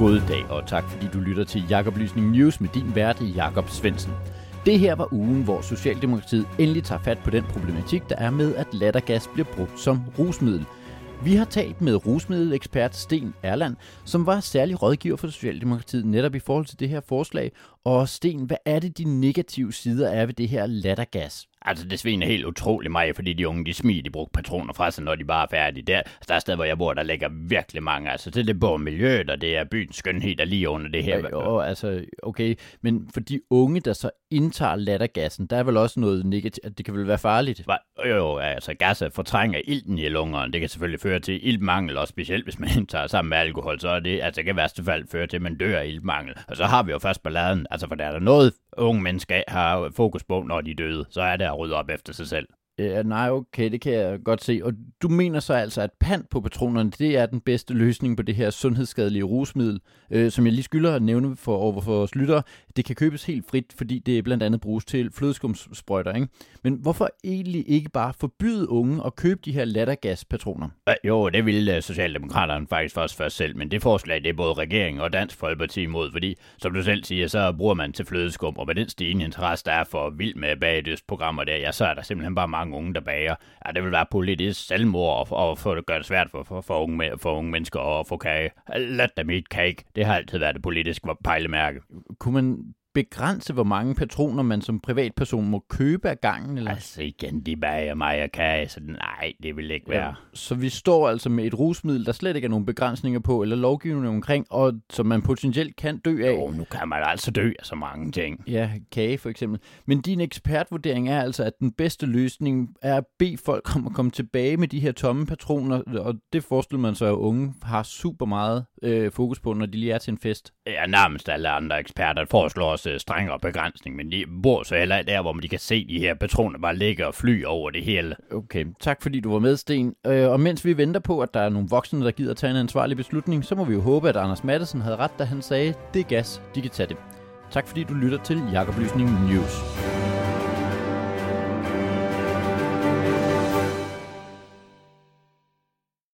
God dag, og tak fordi du lytter til Jakob Lysning News med din vært, Jakob Svendsen. Det her var ugen, hvor Socialdemokratiet endelig tager fat på den problematik, der er med, at lattergas bliver brugt som rusmiddel. Vi har talt med rusmiddelekspert Sten Erland, som var særlig rådgiver for Socialdemokratiet netop i forhold til det her forslag. Og Sten, hvad er det de negative sider er ved det her lattergas? Altså, det sviner helt utrolig meget, fordi de unge, de smider, de bruger patroner fra sig, når de bare er færdige. Der, altså, der er sted, hvor jeg bor, der ligger virkelig mange. Altså, det er både miljøet, og det er byens skønhed, der lige under det her. Ja, jo, altså, okay. Men for de unge, der så indtager lattergassen, der er vel også noget negativt. Det kan vel være farligt? Jo, jo, altså, gas fortrænger ilten i lungerne. Det kan selvfølgelig føre til iltmangel, og specielt hvis man indtager sammen med alkohol, så er det, altså, det kan i værste fald føre til, at man dør af iltmangel. Og så har vi jo først balladen. Altså, for der er der noget, unge mennesker har fokus på, når de er døde, så er det at rydde op efter sig selv. Øh, ja, nej, okay, det kan jeg godt se. Og du mener så altså, at pant på patronerne, det er den bedste løsning på det her sundhedsskadelige rusmiddel, øh, som jeg lige skylder at nævne for, over for vores lyttere. Det kan købes helt frit, fordi det blandt andet bruges til flødeskumssprøjter, ikke? Men hvorfor egentlig ikke bare forbyde unge at købe de her lattergaspatroner? Ja, jo, det ville øh, Socialdemokraterne faktisk først først selv, men det forslag, det er både regeringen og Dansk Folkeparti imod, fordi, som du selv siger, så bruger man til flødeskum, og med den stigende interesse, der er for vild med bagdøstprogrammer der, ja, så er der simpelthen bare mange unge, der bager. Ja, det vil være politisk selvmord og, og få det gøre det svært for, for, for, unge, for unge mennesker at få kage. Let dem eat cake. Det har altid været det politiske pejlemærke. Kunne man begrænse, hvor mange patroner man som privatperson må købe af gangen? Eller? Altså igen, de bager mig og kage, så nej, det vil ikke være. Ja, så vi står altså med et rusmiddel, der slet ikke er nogen begrænsninger på, eller lovgivning omkring, og som man potentielt kan dø af. Jo, nu kan man altså dø af så mange ting. Ja, kage for eksempel. Men din ekspertvurdering er altså, at den bedste løsning er at bede folk om at komme tilbage med de her tomme patroner, og det forestiller man sig, at unge har super meget øh, fokus på, når de lige er til en fest. Ja, nærmest alle andre eksperter foreslår også øh, strengere begrænsning, men de bor så heller der, hvor man de kan se de her patroner bare ligge og fly over det hele. Okay, tak fordi du var med, Sten. Øh, og mens vi venter på, at der er nogle voksne, der gider tage en ansvarlig beslutning, så må vi jo håbe, at Anders Mattesen havde ret, da han sagde, det er gas, de kan tage det. Tak fordi du lytter til Jakob Lysning News.